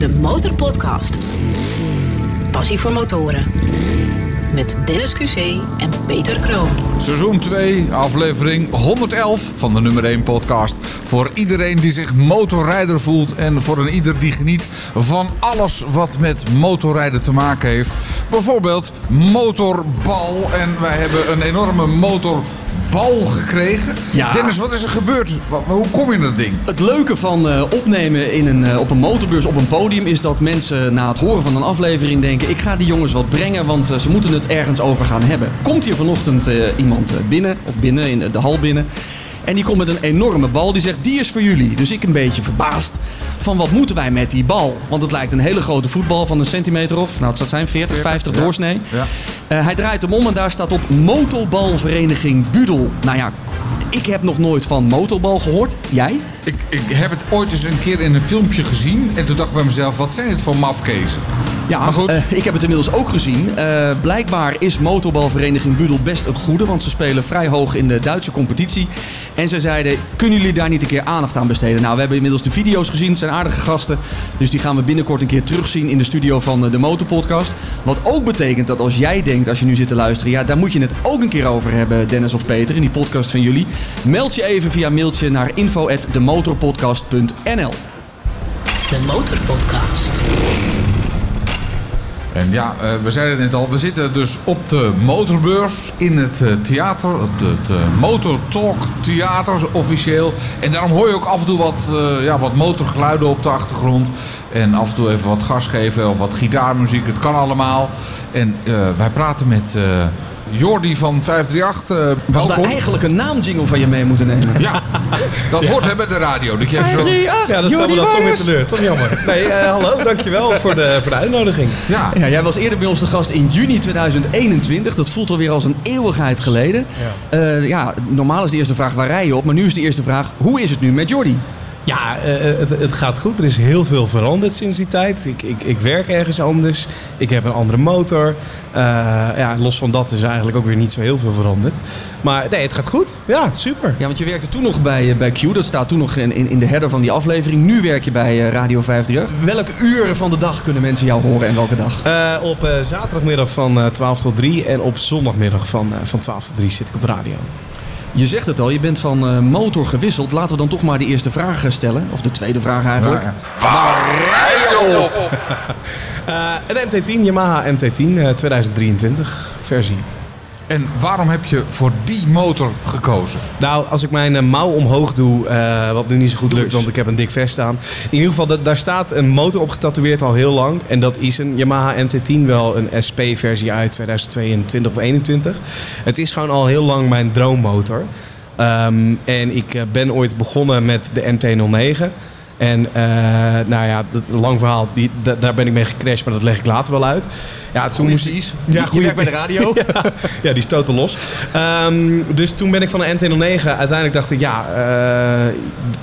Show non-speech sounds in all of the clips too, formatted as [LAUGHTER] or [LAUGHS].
de Motorpodcast. Passie voor motoren. Met Dennis QC en Peter Kroon. Seizoen 2, aflevering 111 van de nummer 1 podcast. Voor iedereen die zich motorrijder voelt en voor een ieder die geniet van alles wat met motorrijden te maken heeft. Bijvoorbeeld motorbal. En wij hebben een enorme motorbal gekregen. Ja. Dennis, wat is er gebeurd? Hoe kom je in dat ding? Het leuke van eh, opnemen in een, eh, op een motorbeurs op een podium is dat mensen na het horen van een aflevering denken: ik ga die jongens wat brengen, want eh, ze moeten het ergens over gaan hebben. Komt hier vanochtend iemand binnen, of binnen, in de hal binnen. En die komt met een enorme bal. Die zegt: Die is voor jullie. Dus ik een beetje verbaasd. Van wat moeten wij met die bal? Want het lijkt een hele grote voetbal van een centimeter of, nou het zou zijn 40, 50 ja. doorsnee. Ja. Eh, hij draait hem om en daar staat op Motorbalvereniging Budel. Nou ja, ik heb nog nooit van motorbal gehoord. Jij? Ik, ik heb het ooit eens een keer in een filmpje gezien. En toen dacht ik bij mezelf, wat zijn dit voor mafkezen? Ja, Maar goed. eh, ik heb het inmiddels ook gezien. Eh, blijkbaar is motorbalvereniging Budel best een goede, want ze spelen vrij hoog in de Duitse competitie. En ze zeiden, kunnen jullie daar niet een keer aandacht aan besteden? Nou, we hebben inmiddels de video's gezien, het zijn aardige gasten. Dus die gaan we binnenkort een keer terugzien in de studio van eh, de Motorpodcast. Wat ook betekent dat als jij denkt, als je nu zit te luisteren, ja, daar moet je het ook een keer over hebben, Dennis of Peter, in die podcast van jullie. Meld je even via mailtje naar info@demotorpodcast.nl. De Motorpodcast. En ja, eh, we zeiden het net al, we zitten dus op de motorbeurs in het eh, theater, het, eh, Motor Talk Theater officieel. En daarom hoor je ook af en toe wat, ja, wat motorgeluiden op de achtergrond. En af en toe even wat gas geven of wat gitaarmuziek, het kan allemaal. En wij praten met Jordi van 538. eh We hadden welkom. eigenlijk een naamjingle van je mee moeten nemen. Ja, dat [LAUGHS] hoort hè bij de radio. Dat je even zo... 538, Ja, dat stellen we Jordi dan toch weer teleur. Toch jammer. Nee, eh, hallo, dankjewel voor de, voor de uitnodiging. Ja, Ja, jij was eerder bij ons de gast in juni 2021. Dat voelt alweer als een eeuwigheid geleden. Ja. Ja. ja, normaal is de eerste vraag waar rij je op. Maar nu is de eerste vraag, hoe is het nu met Jordi? Ja, eh, het, het gaat goed. Er is heel veel veranderd sinds die tijd. Ik, ik, ik werk ergens anders. Ik heb een andere motor. Eh, ja, los van dat is eigenlijk ook weer niet zo heel veel veranderd. Maar nee, het gaat goed. Ja, super. Ja, want je werkte toen nog bij, eh, bij Q. Dat staat toen nog in, in, in de header van die aflevering. Nu werk je bij eh, Radio 538. Welke uren van de dag kunnen mensen jou horen en welke dag? Eh, op eh, zaterdagmiddag van eh, 12 tot 3 en op zondagmiddag van, eh, van 12 tot 3 zit ik op de radio. Je zegt het al, je bent van eh, motor gewisseld. Laten we dan toch maar de eerste vraag eh, stellen. Of de tweede vraag eigenlijk. Ja, Waar rij je op? [LAUGHS] Eh, een MT10, Yamaha MT10 eh, 2023 versie. En waarom heb je voor die motor gekozen? Nou, als ik mijn eh, mouw omhoog doe, eh, wat nu niet zo goed lukt, want ik heb een dik vest staan. In ieder geval, dat, daar staat een motor op getatoeëerd al heel lang. En dat is een Yamaha MT-10, wel een SP-versie uit 2022 of 2021. Het is gewoon al heel lang mijn droommotor. Ehm, en ik eh, ben ooit begonnen met de MT-09. En eh, nou ja, dat, lang verhaal, die, da- daar ben ik mee gecrashed, maar dat leg ik later wel uit. Ja, toen Goeie moest ik... precies. Ja, werkt bij de radio. [LAUGHS] ja, die is totaal los. Ehm, dus toen ben ik van de MT-09. Uiteindelijk dacht ik, ja, eh,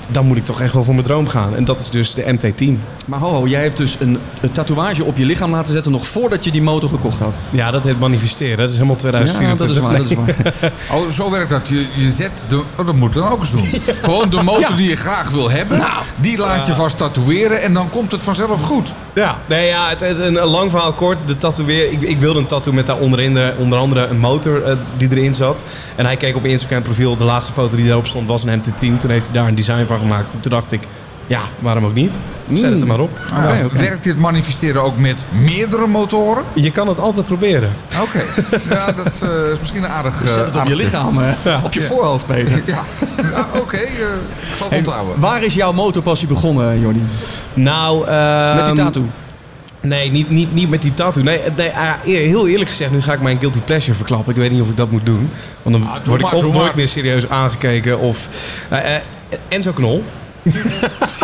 dan moet ik toch echt wel voor mijn droom gaan. En dat is dus de MT-10. Maar ho, ho, jij hebt dus een, een tatoeage op je lichaam laten zetten nog voordat je die motor gekocht had. Ja, dat heet manifesteren. Dat is helemaal Ja, 2024. dat is waar. Dat is waar. [LAUGHS] Oh, zo werkt dat. Je, je zet de... Oh, dat moet dan ook eens doen. [LAUGHS] Gewoon de motor Ja. die je graag wil hebben, die laat je vast tatoeëren en dan komt het vanzelf goed. Ja, nee, ja het, een, lang verhaal kort. De tatoeëer, ik, ik wilde een tattoo met daar onderin de, onder andere een motor eh, die erin zat. En hij keek op Instagram profiel. De laatste foto die daarop stond was een MT-10. Toen heeft hij daar een design van gemaakt. En toen dacht ik, ja, waarom ook niet? Zet het er maar op. Ah. Werkt dit manifesteren ook met meerdere motoren? Je kan het altijd proberen. Oké. [LAUGHS] ja, dat eh, is misschien een aardig... Zet eh, het op je aardig tip. lichaam, eh, op je voorhoofd, Peter. Ja, Ja, oké. eh, ik zal het Hey, onthouden. waar is jouw motorpassie begonnen, Jordi? Nou, Met die ehm, tattoo? Nee, niet, niet, niet met die tattoo. Nee, nee heel eerlijk gezegd, nu ga ik mijn guilty pleasure verklappen. Ik weet niet of ik dat moet doen. Want dan Ah, doe word maar, ik of nooit maar. meer serieus aangekeken. Of eh, eh, Enzo Knol.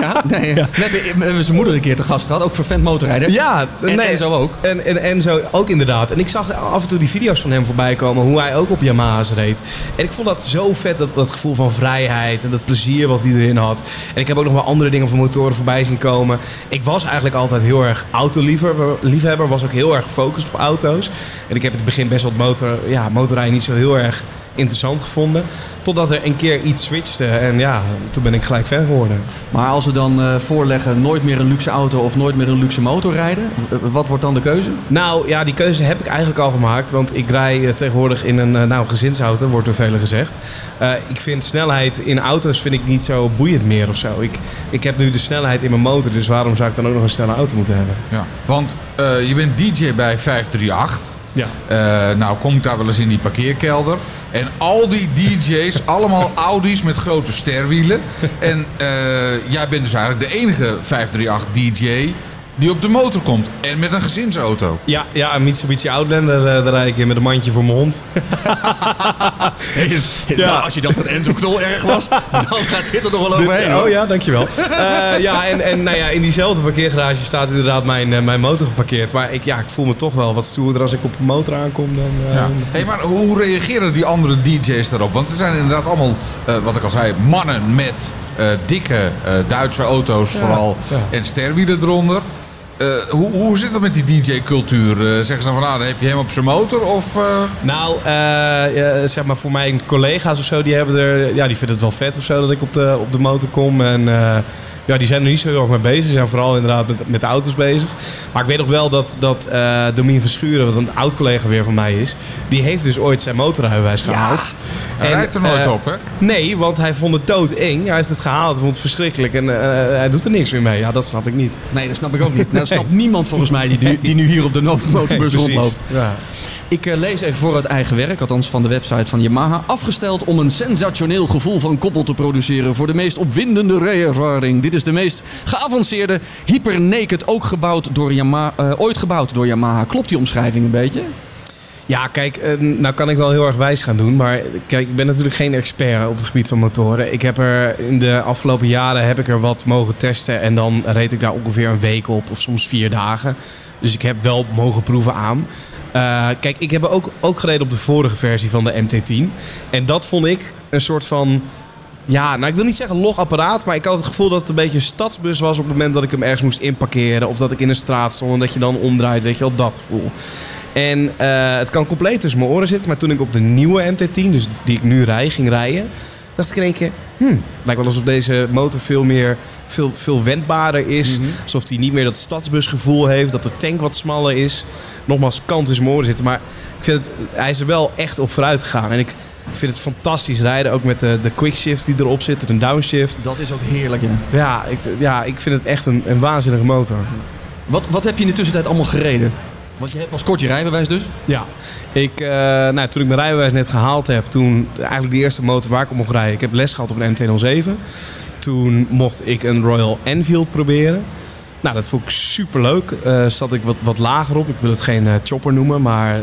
Ja? Nee, we, hebben, we hebben zijn moeder een keer te gast gehad, ook voor vent motorrijder. Ja, En Enzo ook. En, en Enzo ook inderdaad. En ik zag af en toe die video's van hem voorbij komen. Hoe hij ook op Yamaha's reed. En ik vond dat zo vet. Dat, dat gevoel van vrijheid. En dat plezier wat hij erin had. En ik heb ook nog wel andere dingen van motoren voorbij zien komen. Ik was eigenlijk altijd heel erg autoliefhebber. Liefhebber. Was ook heel erg gefocust op auto's. En ik heb in het begin best wel motor, ja, motorrijden niet zo heel erg interessant gevonden. Totdat er een keer iets switchte en ja, toen ben ik gelijk fan geworden. Maar als we dan eh, voorleggen nooit meer een luxe auto of nooit meer een luxe motor rijden, wat wordt dan de keuze? Nou ja, die keuze heb ik eigenlijk al gemaakt. Want ik rij eh, tegenwoordig in een eh, nou, gezinsauto, wordt door velen gezegd. Eh, ik vind snelheid in auto's vind ik niet zo boeiend meer of zo. Ik, ik heb nu de snelheid in mijn motor, dus waarom zou ik dan ook nog een snelle auto moeten hebben? Ja. Want eh, je bent DJ bij 538. Ja. Eh, nou, kom ik daar wel eens in die parkeerkelder. En al die DJ's, allemaal Audi's met grote sterwielen. En eh, jij bent dus eigenlijk de enige 538 DJ die op de motor komt. En met een gezinsauto. Ja, ja, een Mitsubishi Outlander, eh, daar rijd ik in met een mandje voor mijn hond. [LAUGHS] Nou, als je dacht dat Enzo Knol erg was, dan gaat dit er nog wel overheen. oh ja, dankjewel. Eh ja, en, en nou ja, in diezelfde parkeergarage staat inderdaad mijn, eh, mijn motor geparkeerd. Maar ik, ja, ik voel me toch wel wat stoerder als ik op een motor aankom dan... eh, Ja. Hey, maar hoe reageren die andere DJ's daarop? Want er zijn inderdaad allemaal, eh, wat ik al zei, mannen met eh, dikke eh, Duitse auto's vooral. ja. En sterwielen eronder. Eh, hoe, hoe zit dat met die DJ-cultuur? Eh, zeggen ze dan van, nou, dan heb je hem op zijn motor? Of, eh, Nou, zeg maar voor mijn collega's of zo, die, hebben er, ja, die vinden het wel vet of zo dat ik op de, op de motor kom. En ja, die zijn er niet zo heel erg mee bezig. Ze zijn vooral inderdaad met, met de auto's bezig. Maar ik weet nog wel dat, dat eh Domien Verschuren, wat een oud collega weer van mij is, die heeft dus ooit zijn motorrijbewijs gehaald. hij En, rijdt er nooit eh, op, hè? Nee, want hij vond het doodeng. Hij heeft het gehaald, hij vond het verschrikkelijk en eh, hij doet er niks meer mee. Ja, dat snap ik niet. Nee, dat snap ik ook niet. Dat [LAUGHS] snapt niemand volgens mij die, nu- die nu hier op de [LAUGHS] Nee, precies. rondloopt. Ja. Ik eh, lees even voor het eigen werk, althans van de website van Yamaha. Afgesteld om een sensationeel gevoel van koppel te produceren voor de meest opwindende rijervaring. Dit is de meest geavanceerde Hyper Naked, ook gebouwd door Yamaha, eh, ooit gebouwd door Yamaha. Klopt die omschrijving een beetje? Ja, kijk, eh, nou kan ik wel heel erg wijs gaan doen. Maar kijk, ik ben natuurlijk geen expert op het gebied van motoren. Ik heb er in de afgelopen jaren heb ik er wat mogen testen. En dan reed ik daar ongeveer een week op, of soms vier dagen. Dus ik heb wel mogen proeven aan. Eh, kijk, ik heb ook, ook gereden op de vorige versie van de MT-10. En dat vond ik een soort van... Ja, nou ik wil niet zeggen logapparaat, maar ik had het gevoel dat het een beetje een stadsbus was op het moment dat ik hem ergens moest inparkeren. Of dat ik in een straat stond en dat je dan omdraait, weet je wel, dat gevoel. En eh, het kan compleet tussen mijn oren zitten, maar toen ik op de nieuwe MT-10, dus die ik nu rij, ging rijden, dacht ik in één keer, hmm, lijkt wel alsof deze motor veel meer, veel, veel wendbaarder is. Alsof hij niet meer dat stadsbusgevoel heeft, dat de tank wat smaller is. Nogmaals, kan tussen mijn oren zitten, maar ik vind het, hij is er wel echt op vooruit gegaan. En ik vind het fantastisch rijden, ook met de, de quickshift die erop zit, een downshift. Dat is ook heerlijk, ja. Ja, ik, ja, ik vind het echt een, een waanzinnige motor. Wat, wat heb je in de tussentijd allemaal gereden? Want je hebt pas kort je rijbewijs dus. Ja, ik, eh, nou, toen ik mijn rijbewijs net gehaald heb, toen eigenlijk de eerste motor waar ik op mocht rijden. Ik heb les gehad op een MT-07. Toen mocht ik een Royal Enfield proberen. Nou, dat vond ik super leuk. zat ik wat, wat lager op. Ik wil het geen eh, chopper noemen, maar eh,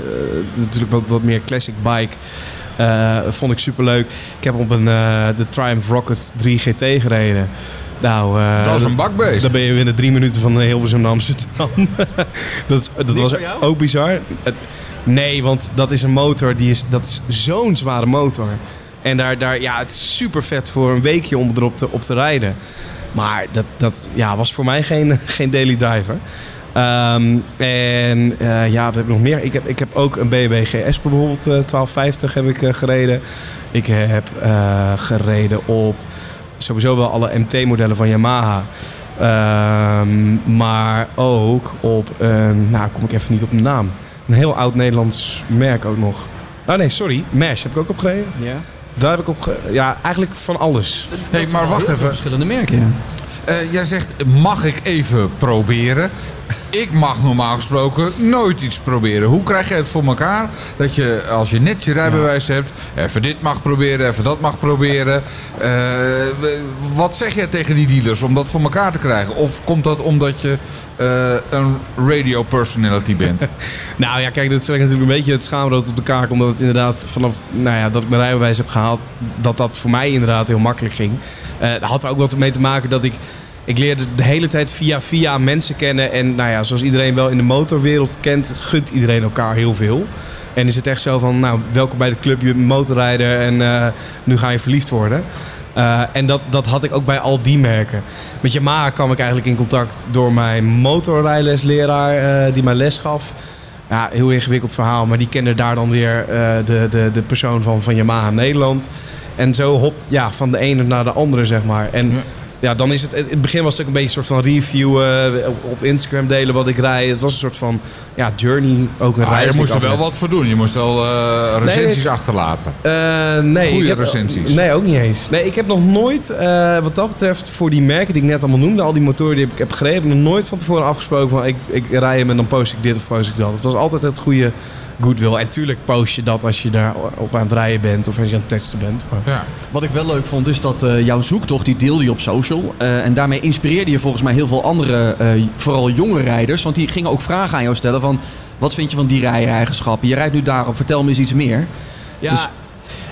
natuurlijk wat, wat meer classic bike. Eh, vond ik super leuk. Ik heb op een, eh, de Triumph Rocket 3 GT gereden. Nou, eh, Dat is een bakbeest. dan ben je binnen drie minuten van Hilversum naar Amsterdam. [LAUGHS] dat is- dat was ook bizar. Het- nee, want dat is een motor, die is, dat is zo'n zware motor. En daar, daar, ja, het is super vet voor een weekje om erop te, op te rijden. Maar dat, dat ja, was voor mij geen, [LAUGHS] geen daily driver. Ehm, en eh, ja, wat heb ik nog meer? Ik heb, ik heb ook een BMW GS bijvoorbeeld, eh 1250 heb ik eh, gereden. Ik heb eh, gereden op sowieso wel alle MT-modellen van Yamaha. Ehm, maar ook op een, nou kom ik even niet op de naam. Een heel oud Nederlands merk ook nog. Oh nee, sorry. Mesh heb ik ook op gereden. Ja. Daar heb ik op ge- Ja, eigenlijk van alles. Hey, maar wacht even. Verschillende merken, ja. Eh, jij zegt, mag ik even proberen? Ik mag normaal gesproken nooit iets proberen. Hoe krijg je het voor elkaar dat je, als je net je rijbewijs hebt, even dit mag proberen, even dat mag proberen? Eh, wat zeg jij tegen die dealers om dat voor elkaar te krijgen? Of komt dat omdat je eh, een radio personality bent? [LAUGHS] Nou ja, kijk, dat is natuurlijk een beetje het schaamrood op de kaak. Omdat het inderdaad vanaf nou ja, dat ik mijn rijbewijs heb gehaald, dat dat voor mij inderdaad heel makkelijk ging. Eh dat had er ook wat mee te maken dat ik. Ik leerde de hele tijd via via mensen kennen. En nou ja, zoals iedereen wel in de motorwereld kent, gunt iedereen elkaar heel veel. En is het echt zo van, nou, welkom bij de club, je motorrijder en eh, nu ga je verliefd worden. Eh, en dat, dat had ik ook bij al die merken. Met Yamaha kwam ik eigenlijk in contact door mijn motorrijlesleraar eh, die mij les gaf. Ja, heel ingewikkeld verhaal. Maar die kende daar dan weer de, de, de persoon van, van Yamaha Nederland. En zo hop ja, van de ene naar de andere, zeg maar. En. Ja, dan is het... In het begin was het ook een beetje een soort van review eh, op, Instagram delen wat ik rijd. Het was een soort van ja, journey, ook een Ah, reis. je moest er wel wat voor doen. Je moest wel eh, recensies nee. achterlaten. Eh, nee. Heb- recensies. Nee, ook niet eens. Nee, ik heb nog nooit, wat dat betreft, voor die merken die ik net allemaal noemde, al die motoren die ik heb ik nog nooit van tevoren afgesproken van ik, ik rij hem en dan post ik dit of post ik dat. Het was altijd het goede goodwill. En tuurlijk post je dat als je daar op aan het rijden bent of als je aan het testen bent. Maar... Ja. Wat ik wel leuk vond is dat eh, jouw zoektocht, die deelde je op social. Eh, en daarmee inspireerde je volgens mij heel veel andere, eh, vooral jonge rijders. Want die gingen ook vragen aan jou stellen van... Wat vind je van die rijeigenschappen? Je rijdt nu daarop, vertel me eens iets meer. Ja, Dus-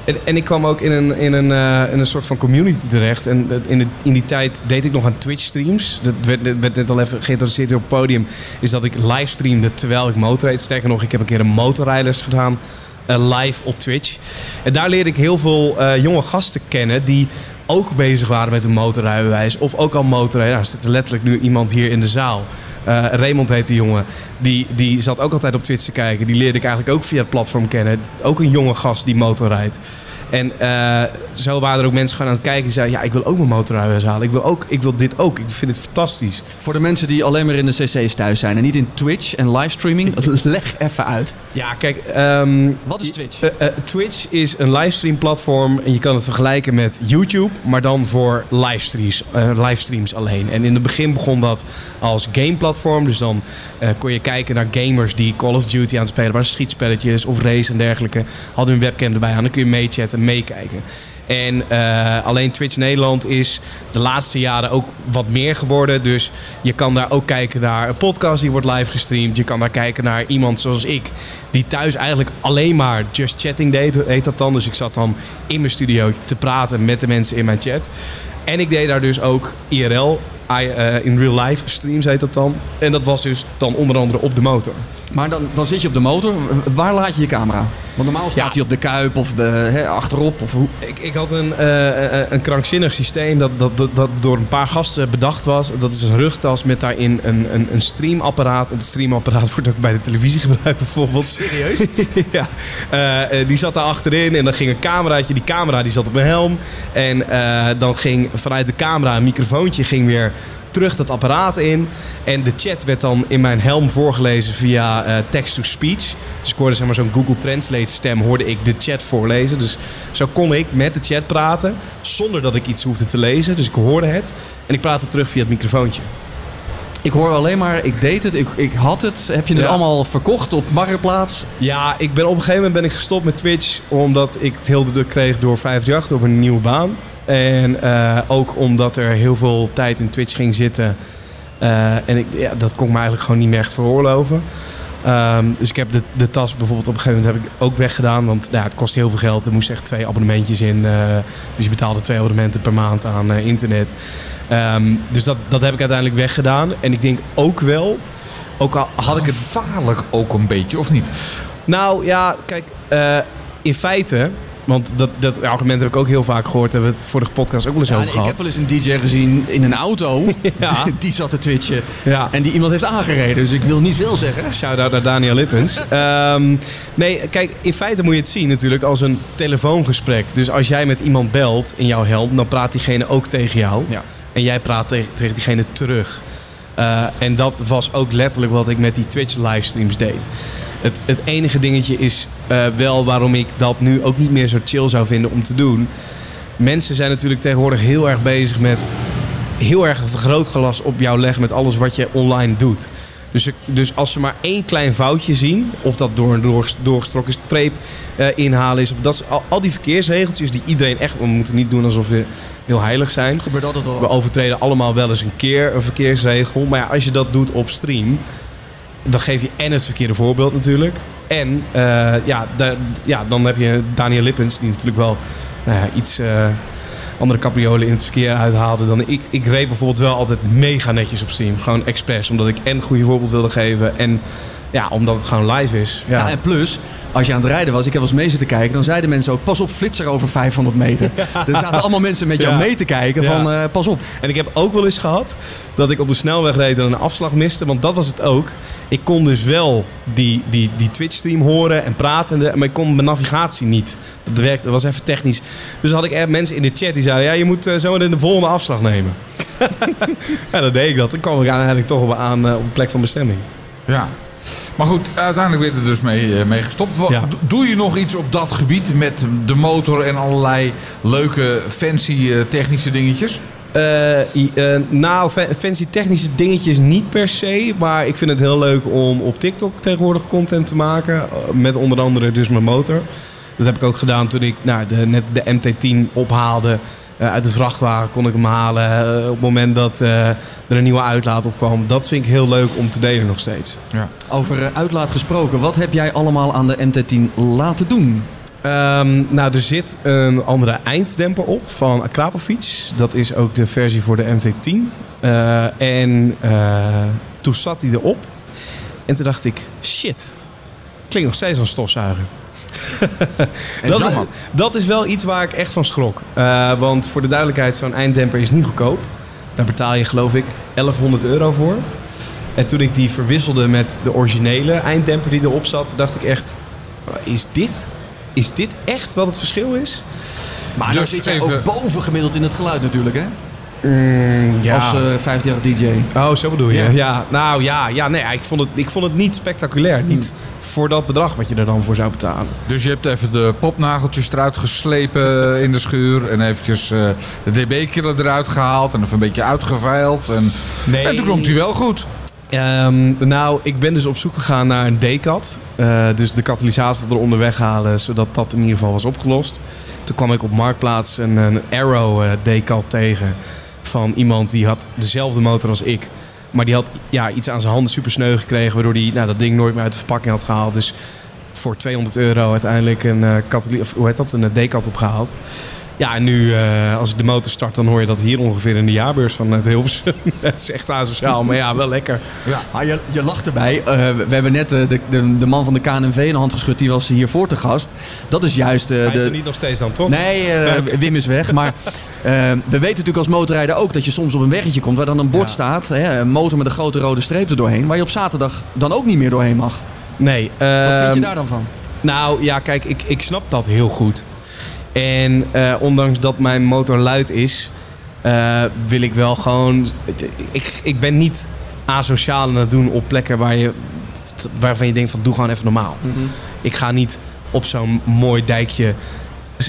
en, en ik kwam ook in een, in, een, eh, in een soort van community terecht. En in, de, in die tijd deed ik nog aan Twitch streams. Dat werd, net al even geïntroduceerd op het podium. Is dat ik livestreamde terwijl ik motorreed. Sterker nog, ik heb een keer een motorrijders gedaan. eh, live op Twitch. En daar leerde ik heel veel eh, jonge gasten kennen die ook bezig waren met een motorrijbewijs. Of ook al motorrijden. Nou, er zit letterlijk nu iemand hier in de zaal. Eh, Raymond heet die jongen. Die, die zat ook altijd op Twitch te kijken. Die leerde ik eigenlijk ook via het platform kennen. Ook een jonge gast die motorrijdt. En eh, zo waren er ook mensen gewoon aan het kijken die zeiden... ja, ik wil ook mijn motorrijbewijs halen. Ik wil, ook, ik wil dit ook. Ik vind het fantastisch. Voor de mensen die alleen maar in de cc's thuis zijn en niet in Twitch en livestreaming, [LAUGHS] leg even uit. Ja, kijk... ehm, Wat is Twitch? Eh, eh, Twitch is een livestream platform en je kan het vergelijken met YouTube, maar dan voor livestreams, livestreams alleen. En in het begin begon dat als gameplatform, dus dan kon je kijken naar gamers die Call of Duty aan het spelen waren, schietspelletjes of race en dergelijke. Hadden hun webcam erbij aan, dan kun je meechatten en meekijken. En eh, alleen Twitch Nederland is de laatste jaren ook wat meer geworden. Dus je kan daar ook kijken naar een podcast die wordt live gestreamd. Je kan daar kijken naar iemand zoals ik, die thuis eigenlijk alleen maar just chatting deed, heet dat dan. Dus ik zat dan in mijn studio te praten met de mensen in mijn chat. En ik deed daar dus ook IRL, I, eh, in real life streams heet dat dan. En dat was dus dan onder andere op de motor. Maar dan, dan zit je op de motor. Waar laat je je camera? Want normaal staat Ja. hij op de kuip of eh, hè, achterop. Of hoe. Ik, ik had een, eh, eh, een krankzinnig systeem dat, dat, dat, dat door een paar gasten bedacht was. Dat is een rugtas met daarin een, een, een streamapparaat. Het streamapparaat [LAUGHS] wordt ook bij de televisie gebruikt bijvoorbeeld. Serieus? [LAUGHS] ja. Eh, eh, die zat daar achterin en dan ging een cameraatje. Die camera die zat op mijn helm. En eh, dan ging vanuit de camera een microfoontje ging weer terug dat apparaat in. En de chat werd dan in mijn helm voorgelezen via eh, text-to-speech. Dus ik hoorde zeg maar zo'n Google Translate stem, hoorde ik de chat voorlezen. Dus zo kon ik met de chat praten, zonder dat ik iets hoefde te lezen. Dus ik hoorde het en ik praatte terug via het microfoontje. Ik hoor alleen maar, ik deed het, ik, ik had het. Heb je het Ja. allemaal verkocht op Marktplaats? Ja, ik ben op een gegeven moment ben ik gestopt met Twitch, omdat ik het heel druk kreeg door 538 op een nieuwe baan. En eh, ook omdat er heel veel tijd in Twitch ging zitten. Eh, en ik, ja, dat kon ik me eigenlijk gewoon niet meer echt veroorloven. Ehm, dus ik heb de, de tas bijvoorbeeld op een gegeven moment heb ik ook weggedaan. Want ja, het kost heel veel geld. Er moesten echt twee abonnementjes in. eh, dus je betaalde twee abonnementen per maand aan internet. Ehm, dus dat, dat heb ik uiteindelijk weggedaan. En ik denk ook wel, ook al had ik het Gevaarlijk ook een beetje, of niet? nou ja, kijk, in feite, want dat, dat argument heb ik ook heel vaak gehoord, hebben we het vorige podcast ook wel eens Ja, over ik gehad. heb wel eens een DJ gezien in een auto. [LAUGHS] Ja. Die zat te twitchen. Ja. En die iemand heeft aangereden. Dus ik wil niet veel zeggen. Shout-out naar Daniel Lippens. [LAUGHS] Ehm, nee, kijk, in feite moet je het zien natuurlijk als een telefoongesprek. Dus als jij met iemand belt in jouw helm, dan praat diegene ook tegen jou. Ja. En jij praat tegen, tegen diegene terug. Eh, en dat was ook letterlijk wat ik met die Twitch livestreams deed. Het, het enige dingetje is eh, wel waarom ik dat nu ook niet meer zo chill zou vinden om te doen. Mensen zijn natuurlijk tegenwoordig heel erg bezig met heel erg vergrootglas op jou leggen met alles wat je online doet. Dus, dus als ze maar één klein foutje zien, of dat door een doorges- doorgestoken streep eh, inhalen is, of dat al, al die verkeersregeltjes die iedereen echt, we moeten niet doen alsof we heel heilig zijn. Gebeurt altijd wel We overtreden allemaal wel eens een keer een verkeersregel. Maar ja, als je dat doet op stream, dan geef je en het verkeerde voorbeeld natuurlijk. En eh, ja, ja, dan heb je Daniel Lippens, die natuurlijk wel nou ja, iets eh, andere capriolen in het verkeer uithaalde dan ik. Ik reed bijvoorbeeld wel altijd mega netjes op stream. Gewoon expres, omdat ik en goede voorbeeld wilde geven en ja, omdat het gewoon live is. Ja. Ja, en plus, als je aan het rijden was, ik heb wel eens mee zitten kijken, dan zeiden mensen ook, pas op, flitser over 500 meter. [LAUGHS] Er zaten allemaal mensen met jou Ja. mee te kijken Ja. van, eh, pas op. En ik heb ook wel eens gehad dat ik op de snelweg reed en een afslag miste. Want dat was het ook. Ik kon dus wel die, die, die Twitch-stream horen en praten. Maar ik kon mijn navigatie niet. Dat werkte, dat was even technisch. Dus had ik echt mensen in de chat die zeiden... Ja, je moet eh, zo meteen de volgende afslag nemen. [LAUGHS] [LAUGHS] ja, dan deed ik dat. Dan kwam ik uiteindelijk toch op, aan eh, op de plek van bestemming. Ja. Maar goed, uiteindelijk ben je er dus mee, eh, mee gestopt. Wat- Ja. do- Doe je nog iets op dat gebied met de motor en allerlei leuke, fancy eh, technische dingetjes? Eh, eh, nou, fa- fancy technische dingetjes niet per se. Maar ik vind het heel leuk om op TikTok tegenwoordig content te maken. Met onder andere dus mijn motor. Dat heb ik ook gedaan toen ik nou, de, net de MT-10 ophaalde. Eh, uit de vrachtwagen kon ik hem halen. eh, op het moment dat eh, er een nieuwe uitlaat op kwam. Dat vind ik heel leuk om te delen nog steeds. Over eh, uitlaat gesproken, wat heb jij allemaal aan de MT-10 laten doen? Ehm, nou, er zit een andere einddemper op van Akrapovic. Dat is ook de versie voor de MT-10. Eh, en eh, toen zat hij erop. En toen dacht ik, shit, klinkt nog steeds als een stofzuiger. [LAUGHS] Dat, jammer. dat is wel iets waar ik echt van schrok. Eh, want voor de duidelijkheid, zo'n einddemper is niet goedkoop. Daar betaal je geloof ik 1100 euro voor. En toen ik die verwisselde met de originele einddemper die erop zat, dacht ik echt, is dit, is dit echt wat het verschil is? Maar Dus dan zit jij even- ook boven gemiddeld in het geluid natuurlijk, hè? Ja. Als eh 50 DJ. Oh, zo bedoel je? Ja. Ja. nou ja, ja nee, ik vond, het, ik vond het niet spectaculair. Niet voor dat bedrag wat je er dan voor zou betalen. Dus je hebt even de popnageltjes eruit geslepen in de schuur. En eventjes eh, de dB-killer eruit gehaald. En even een beetje uitgeveild. En, Nee. en toen klonk hij wel goed. Ehm, nou, ik ben dus op zoek gegaan naar een D-cat. Eh, dus de katalysator eronder weghalen, zodat dat in ieder geval was opgelost. Toen kwam ik op Marktplaats een, een Arrow eh, D-cat tegen. Van iemand die had dezelfde motor als ik. Maar die had ja, iets aan zijn handen super sneu gekregen. Waardoor hij nou, dat ding nooit meer uit de verpakking had gehaald. Dus voor 200 euro uiteindelijk een, of, hoe heet dat, een eh, D-cat opgehaald. Ja, en nu eh, als ik de motor start, dan hoor je dat hier ongeveer in de jaarbeurs van het Hilversum. [LAUGHS] het is echt asociaal, maar ja, wel lekker. Ah, je, je lacht erbij. Eh, we hebben net eh, de, de, de man van de KNV in de hand geschud. Die was hier voor te gast. Dat is juist... eh, Hij is de, er niet nog steeds dan, toch? Nee, Wim is weg. Maar [LAUGHS] we weten natuurlijk als motorrijder ook dat je soms op een weggetje komt waar dan een bord Ja. staat. Hè, een motor met een grote rode streep er doorheen. Waar je op zaterdag dan ook niet meer doorheen mag. Nee. Wat vind je ehm, daar dan van? Nou ja, kijk, ik, ik snap dat heel goed. En eh, ondanks dat mijn motor luid is, eh, wil ik wel gewoon. Ik, ik ben niet asociaal aan het doen op plekken waar je, waarvan je denkt van doe gewoon even normaal. Ik ga niet op zo'n mooi dijkje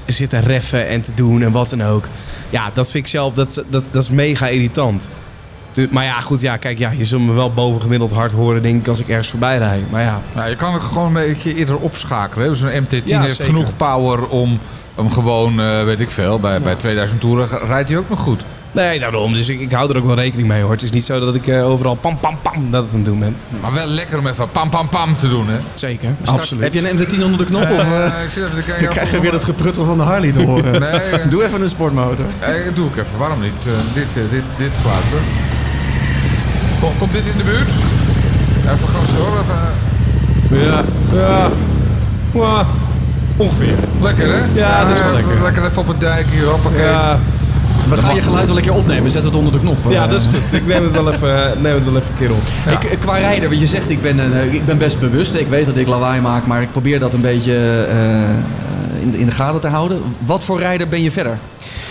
zitten reffen en te doen en wat dan ook. Ja, dat vind ik zelf, dat, dat, dat is mega irritant. Maar ja, goed, ja, kijk, ja, je zult me wel bovengemiddeld hard horen, denk ik, als ik ergens voorbij rijd. Maar ja, Nou, je kan ook gewoon een beetje eerder opschakelen. Zo'n MT-10 Ja, heeft zeker. genoeg power om hem gewoon, eh, weet ik veel, bij, bij 2000 toeren rijdt hij ook nog goed. Nee, daarom. Dus ik, ik hou er ook wel rekening mee hoor. Het is niet zo dat ik eh, overal pam pam pam dat het aan het doen ben. Maar wel lekker om even pam pam pam te doen, hè? Zeker. Heb je een MT-10 onder de knop? of, eh, Eh, ik zit even te kijken. dan of krijg je er weer dat gepruttel van de Harley te horen. [LAUGHS] Nee, Doe even een sportmotor. doe ik even. Waarom niet? Eh, dit, dit, dit geluid, hoor. Kom, komt dit in de buurt? Even gas hoor. Even, Ja. Ja. Ja. Ongeveer. lekker, hè? Ja, dat is wel lekker. Lekker even op het dijk hier, hoppakee. Ja. We gaan je geluid wel een keer opnemen. Zet het onder de knop. ja, Eh, dat is goed. Ik neem het wel even, neem het wel even een keer op. Ja. Ik, qua rijder, want je zegt ik ben, een, eh, ik ben best bewust. Ik weet dat ik lawaai maak, maar ik probeer dat een beetje eh, in, de, in de gaten te houden. Wat voor rijder ben je verder?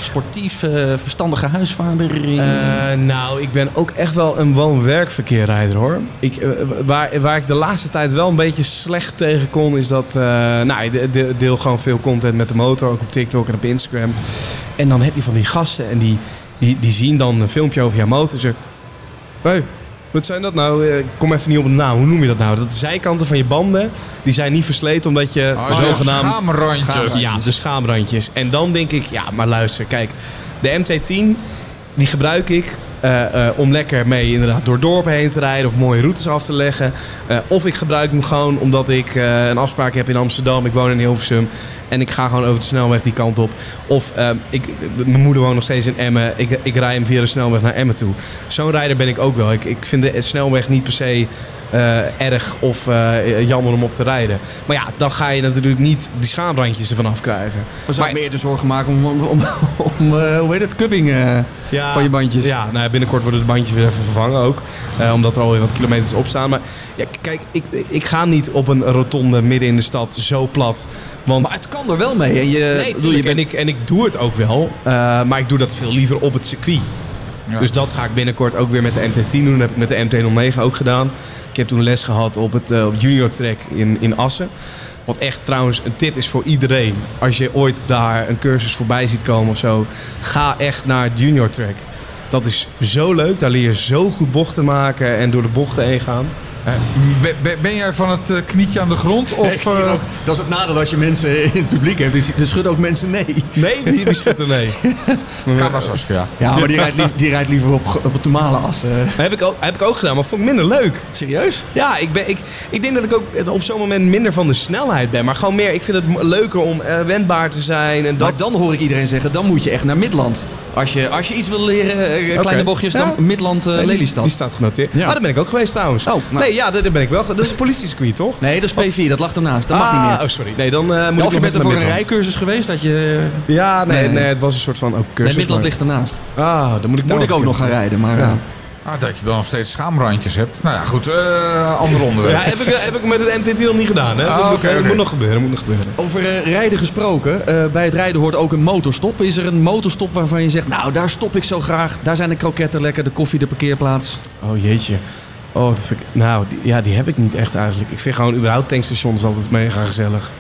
Sportief, eh, verstandige huisvader? Eh, nou, ik ben ook echt wel een woon-werkverkeerrijder hoor. Ik, eh, waar, waar ik de laatste tijd wel een beetje slecht tegen kon, is dat. nou, de- de- deel gewoon veel content met de motor, ook op TikTok en op Instagram. En dan heb je van die gasten en die, die, die zien dan een filmpje over jouw motor. Zeggen: Hé, wat zijn dat nou? Eh, Ik kom even niet op de naam. Hoe noem je dat nou? Dat de zijkanten van je banden, die zijn niet versleten omdat je Oh, zogenaamd schaamrandjes. ja, de schaamrandjes. En dan denk ik, ja, maar luister, kijk, de MT-10, die gebruik ik eh, eh, om lekker mee inderdaad door dorpen heen te rijden of mooie routes af te leggen. Eh, of ik gebruik hem gewoon omdat ik eh, een afspraak heb in Amsterdam, ik woon in Hilversum en ik ga gewoon over de snelweg die kant op. Of eh, ik, mijn moeder woont nog steeds in Emmen, ik, ik rij hem via de snelweg naar Emmen toe. Zo'n rijder ben ik ook wel. Ik, ik vind de snelweg niet per se eh, erg of eh, jammer om op te rijden. Maar ja, dan ga je natuurlijk niet die schaamrandjes ervan afkrijgen. We zouden Maar- meer de zorgen maken om, om, om, om, eh, hoe heet het, cupping eh, Ja, van je bandjes. Ja, nou, ja, binnenkort worden de bandjes weer even vervangen ook. Eh, omdat er alweer wat kilometers op staan. Maar ja, kijk, ik, ik ga niet op een rotonde midden in de stad zo plat. Want Maar het kan er wel mee. En je, nee, bedoel, je tuurlijk, bent, en, ik, en ik doe het ook wel. eh, maar ik doe dat veel liever op het circuit. Ja. Dus dat ga ik binnenkort ook weer met de MT10 doen. Dat heb ik met de MT09 ook gedaan. Ik heb toen les gehad op het eh, junior track in, in Assen. Wat echt trouwens een tip is voor iedereen. Als je ooit daar een cursus voorbij ziet komen of zo. Ga echt naar het junior track. Dat is zo leuk. Daar leer je zo goed bochten maken en door de bochten heen gaan. Eh, ben, jij van het eh, knietje aan de grond? [LAUGHS] Ik Of, zie eh, ook- dat is het nadeel als je mensen in het publiek hebt. Dus er schudden ook mensen nee. Nee, [LAUGHS] wie, wie schudt er nee? [LAUGHS] Kata Saskia. Ja, maar die rijdt, lief- die rijdt liever op, op het normale as. eh. heb, ik ook, heb ik ook gedaan, maar vond ik minder leuk. serieus? Ja, ik, ben, ik, ik denk dat ik ook op zo'n moment minder van de snelheid ben. Maar gewoon meer, ik vind het leuker om eh, wendbaar te zijn. En dat... Maar dan hoor ik iedereen zeggen, dan moet je echt naar Midland. Als je, als je iets wil leren, eh, kleine Oké. bochtjes, dan. Midland eh Nee, die- Lelystad. Die staat genoteerd. Ja. Ah, daar ben ik ook geweest trouwens. Oh, nou. Nee, ja, daar daar ben ik wel. Dat is een politiecircuit, toch? Nee, dat is P4, dat lag ernaast. Dat mag ah, niet meer. Oh, sorry. Nee, dan eh, moet Ja, of je bent er voor een Midland. rijcursus geweest dat je... Ja, nee, Nee. nee, het was een soort van ook Nee, cursus. Midland maar- ligt ernaast. Ah, dan moet ik, Moet ik ook nog gaan rijden, maar... Eh, Ah, dat je dan nog steeds schaamrandjes hebt. Nou ja, goed. eh ander onderwerp. Ja, heb ik, heb ik met het MT10 nog niet gedaan, hè? Ah, dus dat oké. moet nog gebeuren, moet nog gebeuren. Over eh, rijden gesproken. eh, bij het rijden hoort ook een motorstop. Is er een motorstop waarvan je zegt, nou daar stop ik zo graag. Daar zijn de kroketten lekker, de koffie, de parkeerplaats. Oh jeetje. Oh, dat vind ik... Nou, die, ja, die heb ik niet echt eigenlijk. Ik vind gewoon überhaupt tankstations altijd mega gezellig.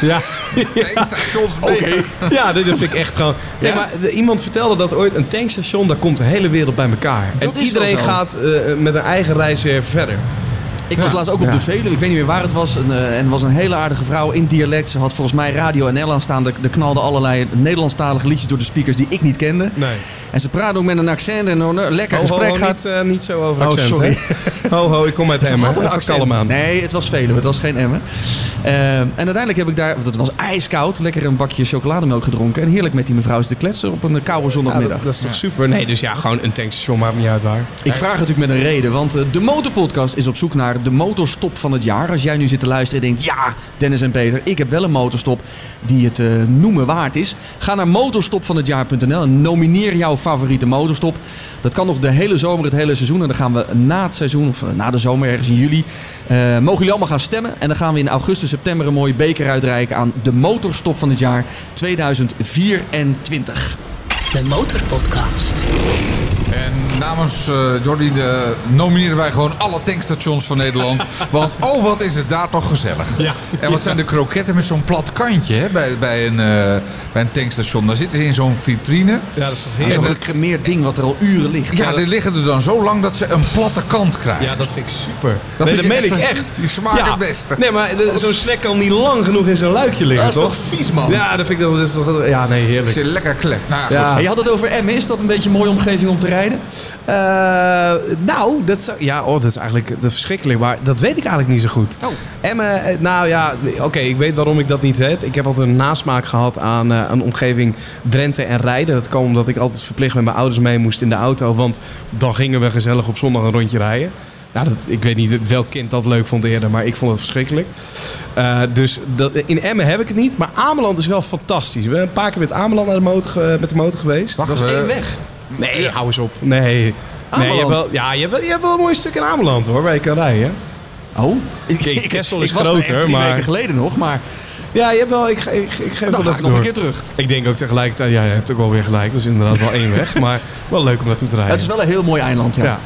Ja, [LAUGHS] Tankstations Oké. mee. ja dit, vind ik echt gewoon... Nee, maar iemand vertelde dat ooit een tankstation, daar komt de hele wereld bij elkaar. Dat en iedereen gaat eh, met een eigen reis weer verder. Ik was Ja. laatst ook op Ja. de Veluwe. Ik weet niet meer waar het was. En, eh, en was een hele aardige vrouw in dialect. Ze had volgens mij Radio NL aanstaan. Er er knalden allerlei Nederlandstalige liedjes door de speakers die ik niet kende. Nee. En ze praten ook met een accent en een lekker Ho, ho, gesprek ho, gaat. niet, eh, niet zo over Oh, accent, sorry. hè? Ho, ho, ik kom uit [LAUGHS] Emmen. had een accent. Nee, het was Veluwe. Het was geen Emmen. Eh, en uiteindelijk heb ik daar, want het was ijskoud, lekker een bakje chocolademelk gedronken. En heerlijk met die mevrouw te kletsen op een koude Ja, zondagmiddag. dat, dat is toch super? Nee, dus ja, gewoon een tankstation maakt niet uit waar. Ik vraag het natuurlijk met een reden, want eh, de Motorpodcast is op zoek naar de motorstop van het jaar. Als jij nu zit te luisteren en denkt, ja, Dennis en Peter, ik heb wel een motorstop die het eh, noemen waard is. Ga naar motorstopvanhetjaar.nl en nomineer jouw favoriete motorstop. Dat kan nog de hele zomer, het hele seizoen. En dan gaan we na het seizoen, of eh, na de zomer, ergens in juli, eh, mogen jullie allemaal gaan stemmen. En dan gaan we in augustus, september een mooie beker uitreiken aan de motorstop van het jaar 2024. De Motorpodcast. En namens eh Jordi eh, nomineren wij gewoon alle tankstations van Nederland. [LAUGHS] Want oh, wat is het daar toch gezellig. Ja. En wat zijn de kroketten met zo'n plat kantje hè, bij, bij, een, eh, bij een tankstation. Daar zitten ze in zo'n vitrine. Ja, dat is toch Zo'n En heerlijk. gecremeerd ding wat er al uren ligt. Ja, die liggen er dan zo lang dat ze een platte kant krijgen. Ja, dat vind ik super. Dat nee, dat ik meen ik echt-. Die smaakt Ja. het beste. Nee, maar de- zo'n snack kan niet lang genoeg in zo'n luikje liggen, Dat is toch? toch vies, man? Ja, dat vind ik dat is toch... Ja, nee, heerlijk. je lekker klept. Nou ja, goed. Je had het over Emmen. Is dat een beetje een mooie omgeving om te rijden? Eh, nou, dat, zou, ja, oh, dat is eigenlijk dat is verschrikkelijk, maar dat weet ik eigenlijk niet zo goed. Oh. Emmen, eh, nou ja, oké, ik weet waarom ik dat niet heb. Ik heb altijd een nasmaak gehad aan eh, een omgeving Drenthe en rijden. Dat kwam omdat ik altijd verplicht met mijn ouders mee moest in de auto, want dan gingen we gezellig op zondag een rondje rijden. Nou, dat, ik weet niet welk kind dat leuk vond eerder, maar ik vond het verschrikkelijk. Eh, dus dat, in Emmen heb ik het niet, maar Ameland is wel fantastisch. We zijn een paar keer met Ameland naar de motor, met de motor geweest. Wacht, Dat was één weg. Nee, hou eens op. Nee. Nee, je hebt wel, ja, je hebt, wel, je hebt wel een mooi stuk in Ameland hoor, waar je kan rijden. Oh. Ik, Kijk, Kessel is ik was er echt groter, drie maar- weken geleden nog, maar Ja, je hebt wel, ik, ik, ik geef dan wel ga ik even nog door. een keer terug. Ik denk ook tegelijkertijd, ja, je hebt ook wel weer gelijk. Dus inderdaad wel één weg. Maar wel leuk om naartoe te rijden. Het is wel een heel mooi eiland, ja. ja.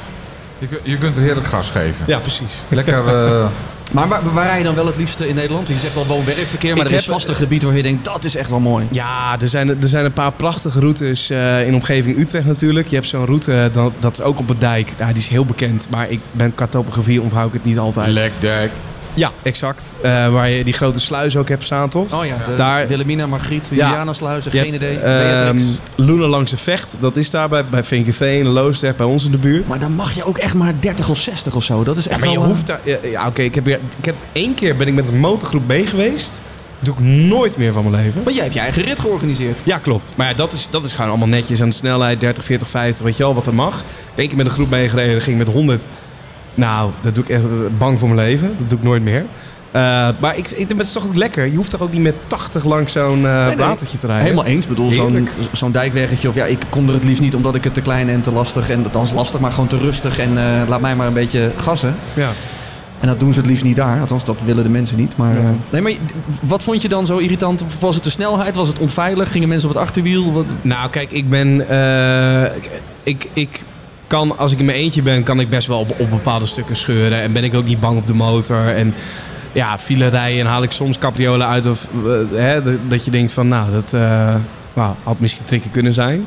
Je, je kunt er heerlijk gas geven. ja, precies. Lekker. eh, [LAUGHS] Maar waar, waar rij je dan wel het liefste in Nederland? Je zegt wel woon-werkverkeer, maar Ik er is vast een gebied waar je denkt, dat is echt wel mooi. Ja, er zijn, er zijn een paar prachtige routes eh, in omgeving Utrecht natuurlijk. Je hebt zo'n route, eh, dat, dat is ook op de dijk. Ja, die is heel bekend. Maar ik ben qua topografie onthoud ik het niet altijd. Lekdijk. Ja, exact. Eh, waar je die grote sluis ook hebt staan, toch? Oh ja, de Daar- Wilhelmina, Margriet, Ja. Juliana Sluizen, geen hebt, idee. ehm, Beatrix. Loenen langs de Vecht, dat is daar bij, bij Vinkeveen, Loosdrecht, bij ons in de buurt. Maar dan mag je ook echt maar 30 of 60 of zo. Dat is Ja, echt maar je wel, eh, hoeft daar... Ja, ja, oké, ik heb. Ik heb één keer ben ik met een motorgroep mee geweest. Dat doe ik nooit meer van mijn leven. Want jij hebt je eigen rit georganiseerd. Ja, klopt. Maar ja, dat is, dat is gewoon allemaal netjes aan de snelheid. 30, 40, 50, weet je wel, wat er mag. Eén keer met een groep meegereden, ging met 100 Nou, dat doe ik echt bang voor mijn leven. Dat doe ik nooit meer. Eh, maar ik, ik, het is toch ook lekker. Je hoeft toch ook niet met 80 langs zo'n nee. watertje te rijden. Helemaal eens. Ik bedoel, zo'n zo'n dijkweggetje. Of ja, ik kon er het liefst niet omdat ik het te klein en te lastig. En althans lastig, maar gewoon te rustig. En eh, laat mij maar een beetje gassen. Ja. En dat doen ze het liefst niet daar. Althans, dat willen de mensen niet. Maar, Ja. nee, maar wat vond je dan zo irritant? Was het de snelheid? Was het onveilig? Gingen mensen op het achterwiel? Wat... Nou, kijk, ik ben. ik, ik kan, als ik in mijn eentje ben, kan ik best wel op, op bepaalde stukken scheuren. En ben ik ook niet bang op de motor. En ja, file rijden en haal ik soms capriolen uit. Of eh, hè, dat, dat je denkt van, nou, dat eh, nou, had misschien tricky kunnen zijn.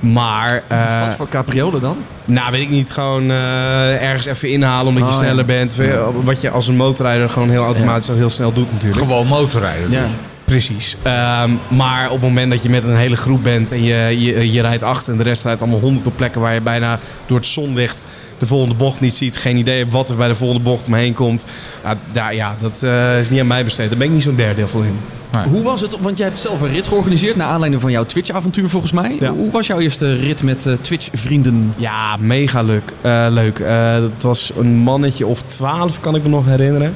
Maar, eh, wat voor capriolen dan? nou weet ik niet, gewoon eh, ergens even inhalen omdat je Oh, sneller ja. bent. Wat je als een motorrijder gewoon heel automatisch al heel snel doet natuurlijk. Gewoon motorrijden dus. Precies. Ehm, maar op het moment dat je met een hele groep bent en je, je, je rijdt achter en de rest rijdt allemaal honderd op plekken waar je bijna door het zonlicht de volgende bocht niet ziet, geen idee hebt wat er bij de volgende bocht omheen komt. Ja, daar, ja dat eh, is niet aan mij besteed. Daar ben ik niet zo'n derde voor in. Nee. Hoe was het? Want jij hebt zelf een rit georganiseerd naar aanleiding van jouw Twitch-avontuur volgens mij. Ja. Hoe was jouw eerste rit met eh, Twitch-vrienden? Ja, mega leuk. Eh, leuk. Eh, het was een mannetje of twaalf, kan ik me nog herinneren.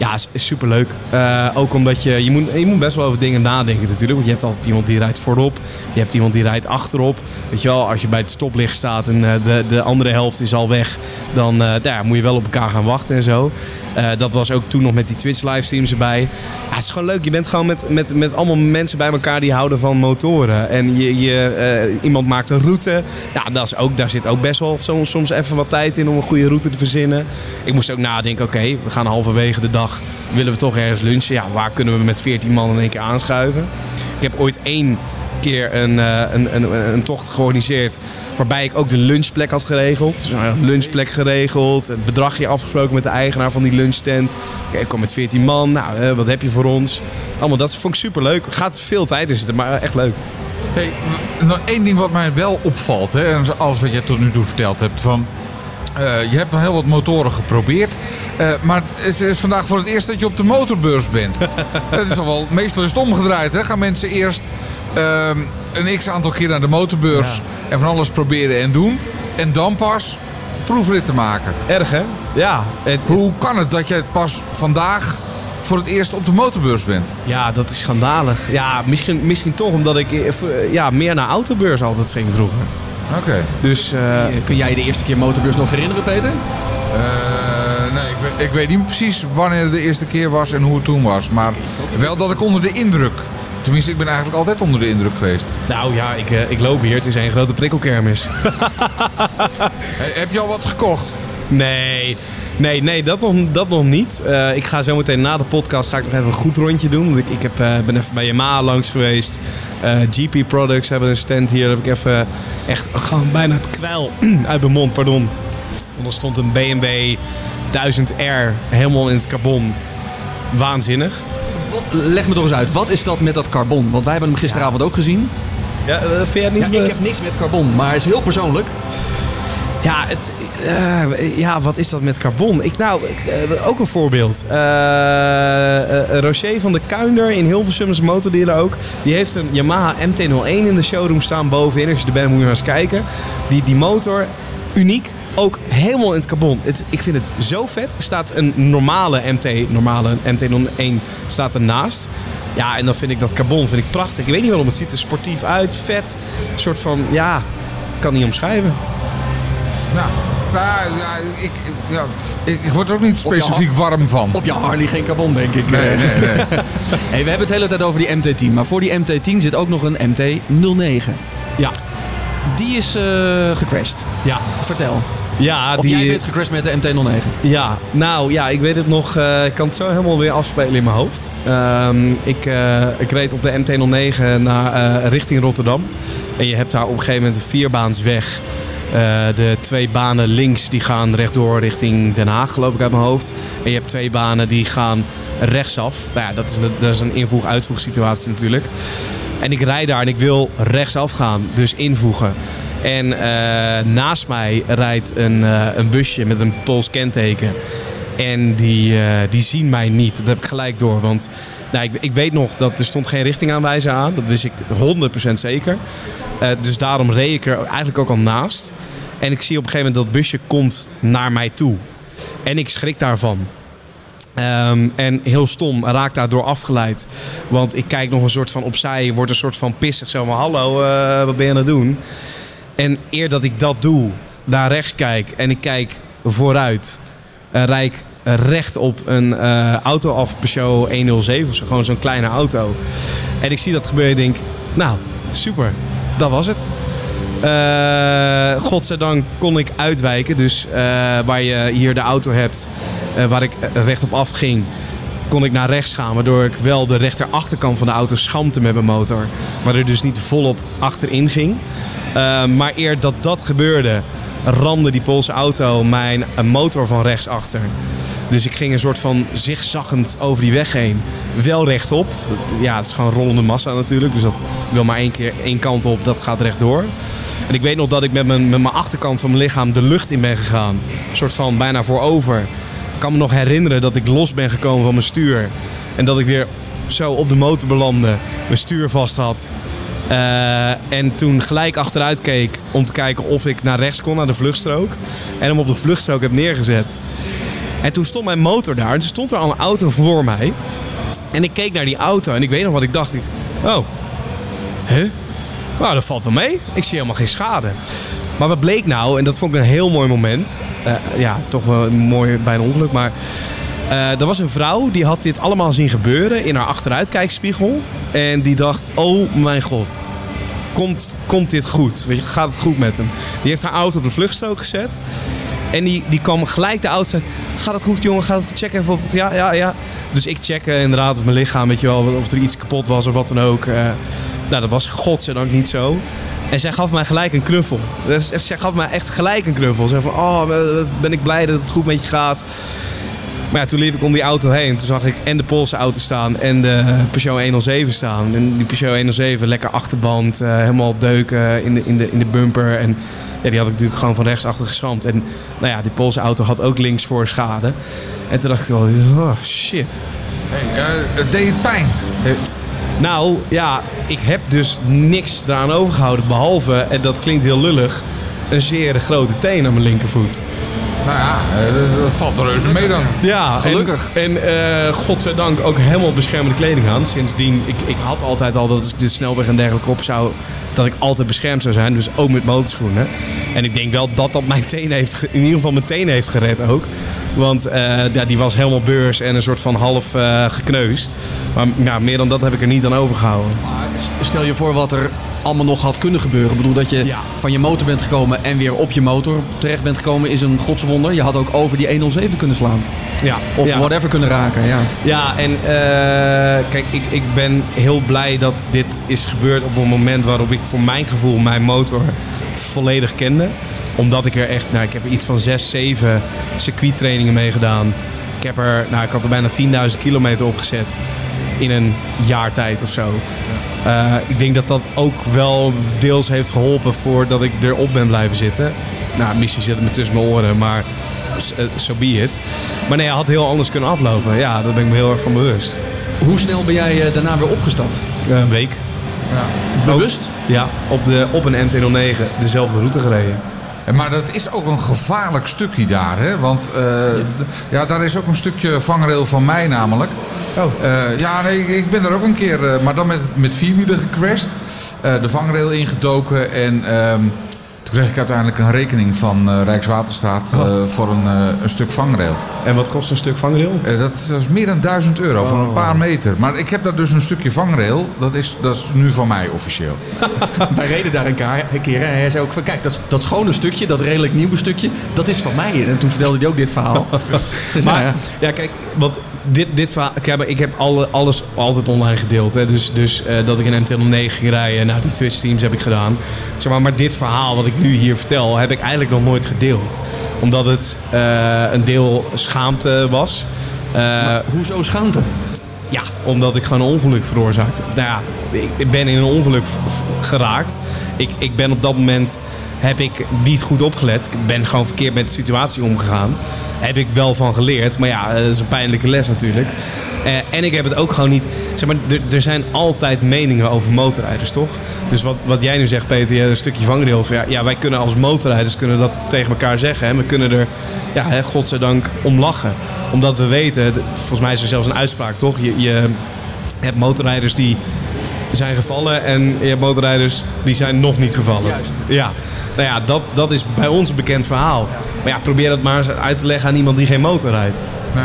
Ja, is, superleuk. Eh, ook omdat je, je moet, je moet best wel over dingen nadenken natuurlijk. Want je hebt altijd iemand die rijdt voorop. Je hebt iemand die rijdt achterop. Weet je wel, als je bij het stoplicht staat en eh, de, de andere helft is al weg. Dan eh, nou ja, moet je wel op elkaar gaan wachten en zo. Eh, dat was ook toen nog met die Twitch livestreams erbij. Ja, het is gewoon leuk. Je bent gewoon met, met, met allemaal mensen bij elkaar die houden van motoren. En je, je, eh, iemand maakt een route. Ja, dat is ook, daar zit ook best wel soms, soms even wat tijd in om een goede route te verzinnen. Ik moest ook nadenken, oké, we gaan halverwege de dag, willen we toch ergens lunchen? Ja, waar kunnen we met 14 man in één keer aanschuiven? Ik heb ooit één keer een, eh, een, een, een tocht georganiseerd waarbij ik ook de lunchplek had geregeld. Dus een lunchplek geregeld, het bedragje afgesproken met de eigenaar van die lunchtent. Ik kom met 14 man, nou, eh, wat heb je voor ons? Allemaal dat vond ik super leuk. Gaat veel tijd in zitten, maar echt leuk. Hey, nog één ding wat mij wel opvalt, hè, en alles wat je tot nu toe verteld hebt, van je hebt nog heel wat motoren geprobeerd, eh, maar het is vandaag voor het eerst dat je op de motorbeurs bent. [LAUGHS] Het is toch wel, meestal is het omgedraaid, hè? Gaan mensen eerst ehm, een x aantal keer naar de motorbeurs en van alles proberen en doen, en dan pas proefritten maken. Erg hè? Ja. Het, Hoe kan het dat je pas vandaag voor het eerst op de motorbeurs bent? Ja, dat is schandalig. Ja, misschien, misschien toch omdat ik eh, ja, meer naar autobeurs altijd ging vroeger. Oké. Dus eh, Kun jij je de eerste keer motorbeurs nog herinneren, Peter? Eh, nee, ik weet, ik weet niet precies wanneer de eerste keer was en hoe het toen was. Maar wel dat ik onder de indruk. Tenminste, ik ben eigenlijk altijd onder de indruk geweest. nou ja, ik, eh, ik loop hier. Het is een grote prikkelkermis. [LAUGHS] Heb je al wat gekocht? Nee, nee, nee dat, nog, dat nog niet. Eh, ik ga zo meteen na de podcast ga ik nog even een goed rondje doen. Want ik, ik heb, eh, ben even bij Yamaha langs geweest. Eh, GP Products hebben een stand hier. Daar heb ik even echt gewoon bijna het kwijl [CLEARS THROAT] uit mijn mond, pardon. Want er stond een BMW 1000R helemaal in het carbon. Waanzinnig. Wat, leg me toch eens uit, wat is dat met dat carbon? Want wij hebben hem gisteravond ook gezien. Ja, vind jij niet... Ja, ik heb niks met carbon, maar het is heel persoonlijk. Ja, het, eh, ja, wat is dat met carbon? Ik, nou, eh, ook een voorbeeld. Eh, Rocher van de Kuinder in Hilversum, is motordealer ook. Die heeft een Yamaha MT-01 in de showroom staan bovenin. Als je er bent, moet je maar eens kijken. Die, die motor, uniek. Ook helemaal in het carbon. Het, ik vind het zo vet. Staat een normale MT, normale MT-01 staat ernaast. Ja, en dan vind ik dat carbon vind ik prachtig. Ik weet niet waarom. Het ziet er sportief uit, vet. Een soort van, ja, kan niet omschrijven. Nou, nou ja, ik, ik, ja, ik, ik word er ook niet specifiek warm van. Op je Harley geen carbon, denk ik. Nee, nee, nee. [LAUGHS] Hey, we hebben het de hele tijd over die MT-10, maar voor die MT-10 zit ook nog een MT-09. Ja, Die is eh gecrashed. ja. Vertel. Ja, Of die, jij bent gecrashed met de MT-09. ja, nou ja, ik weet het nog. eh, ik kan het zo helemaal weer afspelen in mijn hoofd. Ehm, ik, eh, ik reed op de MT-09 naar, eh, richting Rotterdam. En je hebt daar op een gegeven moment een vierbaansweg. Eh, de twee banen links die gaan rechtdoor richting Den Haag, geloof ik uit mijn hoofd. En je hebt twee banen die gaan rechtsaf. Nou ja, dat is een, dat is een invoeg-uitvoeg situatie natuurlijk. En ik rijd daar en ik wil rechtsaf gaan, dus invoegen. En eh, naast mij rijdt een, eh, een busje met een Pools kenteken. En die, eh, die zien mij niet. Dat heb ik gelijk door. Want nou, ik, ik weet nog dat er stond geen richtingaanwijzer aan. Dat wist ik 100% zeker. Eh, dus daarom reed ik er eigenlijk ook al naast. En ik zie op een gegeven moment dat busje komt naar mij toe. En ik schrik daarvan. Ehm, en heel stom, raak daardoor afgeleid. Want ik kijk nog een soort van opzij, wordt een soort van pissig. Zo van, hallo, eh, wat ben je aan het doen? En eer dat ik dat doe, naar rechts kijk en ik kijk vooruit... Uh, rijd ik recht op een eh, auto af, Peugeot 107 of zo. Gewoon zo'n kleine auto. En ik zie dat gebeuren en denk, nou, super, dat was het. Uh, godzijdank kon ik uitwijken. Dus uh, waar je hier de auto hebt, uh, waar ik rechtop af ging, kon ik naar rechts gaan. Waardoor ik wel de rechterachterkant van de auto schampte met mijn motor. Maar er dus niet volop achterin ging. maar eer dat dat gebeurde, ramde die Poolse auto mijn motor van rechts achter. Dus ik ging een soort van zigzaggend over die weg heen. Wel rechtop. Ja, het is gewoon rollende massa natuurlijk. Dus dat wil maar één keer één kant op, dat gaat rechtdoor. En ik weet nog dat ik met mijn, met mijn achterkant van mijn lichaam de lucht in ben gegaan. Een soort van bijna voorover. Ik kan me nog herinneren dat ik los ben gekomen van mijn stuur. En dat ik weer zo op de motor belandde. Mijn stuur vast had. Uh, en toen gelijk achteruit keek om te kijken of ik naar rechts kon, naar de vluchtstrook. En hem op de vluchtstrook heb neergezet. En toen stond mijn motor daar. En toen stond er al een auto voor mij. En ik keek naar die auto en ik weet nog wat ik dacht. Oh, huh? Nou, dat valt wel mee. Ik zie helemaal geen schade. Maar wat bleek nou, en dat vond ik een heel mooi moment. Uh, ja, toch wel mooi bij een ongeluk. Maar er was een vrouw die had dit allemaal zien gebeuren in haar achteruitkijkspiegel. En die dacht, oh mijn god. Komt, komt dit goed? Gaat het goed met hem? Die heeft haar auto op de vluchtstrook gezet. En die, die kwam gelijk de auto uit. Gaat het goed, jongen? Gaat het goed? Check even of Ja, ja, ja. Dus ik check inderdaad of mijn lichaam, weet je wel, of er iets kapot was of wat dan ook. Uh, nou, dat was godzijdank niet zo. En zij gaf mij gelijk een knuffel. Dus zij gaf mij echt gelijk een knuffel. Ze van, oh, ben ik blij dat het goed met je gaat. Maar ja, toen liep ik om die auto heen. Toen zag ik en de Poolse auto staan en de Peugeot 107 staan. En die Peugeot 107, lekker achterband, uh, helemaal deuken in de, in, de, in de bumper. En ja, die had ik natuurlijk gewoon van rechts achter geschramd. En nou ja, die Poolse auto had ook links voor schade. En toen dacht ik wel, oh shit. Hey, uh, deed het pijn? Nou ja, ik heb dus niks eraan overgehouden. Behalve, en dat klinkt heel lullig, een zeer grote teen aan mijn linkervoet. Nou ja, eh, dat valt er reuze mee dan. Ja, gelukkig. En, en uh, godzijdank ook helemaal beschermende kleding aan. Sindsdien, ik, ik had altijd al dat ik de snelweg en dergelijke op zou, dat ik altijd beschermd zou zijn. Dus ook met motorschoenen. En ik denk wel dat dat mijn teen heeft, in ieder geval mijn teen heeft gered ook. Want uh, ja, die was helemaal beurs en een soort van half uh, gekneusd. Maar ja, meer dan dat heb ik er niet aan overgehouden. Maar stel je voor wat er allemaal nog had kunnen gebeuren. Ik bedoel, dat je ja. van je motor bent gekomen en weer op je motor terecht bent gekomen is een godswonder. Je had ook over die 107 kunnen slaan. Ja. Of ja. whatever kunnen raken, ja. Ja, en uh, kijk, ik, ik ben heel blij dat dit is gebeurd op een moment waarop ik voor mijn gevoel mijn motor volledig kende omdat ik er echt, nou, ik heb er iets van 6, 7 circuittrainingen mee gedaan. Ik heb er, nou, ik had er bijna 10.000 kilometer opgezet in een jaar tijd of zo. Uh, ik denk dat dat ook wel deels heeft geholpen voordat ik erop ben blijven zitten. Nou, misschien zit me tussen mijn oren, maar zo so be it. Maar nee, had heel anders kunnen aflopen. Ja, daar ben ik me heel erg van bewust. Hoe snel ben jij uh, daarna weer opgestapt? Uh, een week. Ja. Bewust? Ja, op, de, op een MT-09 dezelfde route gereden. Maar dat is ook een gevaarlijk stukje daar, hè? Want uh, ja. daar is ook een stukje vangrail van mij namelijk. Oh. Uh, ja, nee, ik ben er ook een keer, uh, maar dan met, met vierwielen gecrashed. de vangrail ingedoken en um, toen kreeg ik uiteindelijk een rekening van Rijkswaterstaat oh. voor een, een, stuk vangrail. En wat kost een stuk vangrail? dat, dat, is meer dan 1000 euro oh. voor een paar meter. Maar ik heb daar dus een stukje vangrail. Dat is, dat is nu van mij officieel. [LAUGHS] Wij reden daar een, keer, een keer en hij zei ook van kijk, dat, dat schone stukje, dat redelijk nieuwe stukje, dat is van mij. En toen vertelde hij ook dit verhaal. [LAUGHS] [LAUGHS] maar ja. ja, kijk, want dit, dit verhaal, ik heb, ik heb alle, alles altijd online gedeeld. Hè. Dus, dus uh, dat ik een MT-09 ging rijden, nou die Twitch teams heb ik gedaan. Zeg maar, maar dit verhaal wat ik nu hier vertel, heb ik eigenlijk nog nooit gedeeld. Omdat het uh, een deel schaamte was. Uh, hoezo schaamte? Ja, omdat ik gewoon een ongeluk veroorzaakte. Nou ja, ik ben in een ongeluk geraakt. Ik, ik ben op dat moment heb ik niet goed opgelet. Ik ben gewoon verkeerd met de situatie omgegaan. Heb ik wel van geleerd. Maar ja, dat is een pijnlijke les natuurlijk. Eh, en ik heb het ook gewoon niet... Zeg maar, er- er zijn altijd meningen over motorrijders, toch? Dus wat, wat jij nu zegt, Peter, een stukje vangrail. Ja, ja, wij kunnen als motorrijders kunnen dat tegen elkaar zeggen. En we kunnen er, ja, hè, godzijdank, om lachen. Omdat we weten, volgens mij is er zelfs een uitspraak, toch? Je, je hebt motorrijders die zijn gevallen en je hebt motorrijders die zijn nog niet gevallen. Juist. Ja, nou ja, dat, dat is bij ons een bekend verhaal. Maar ja, probeer dat maar eens uit te leggen aan iemand die geen motor rijdt. Nee.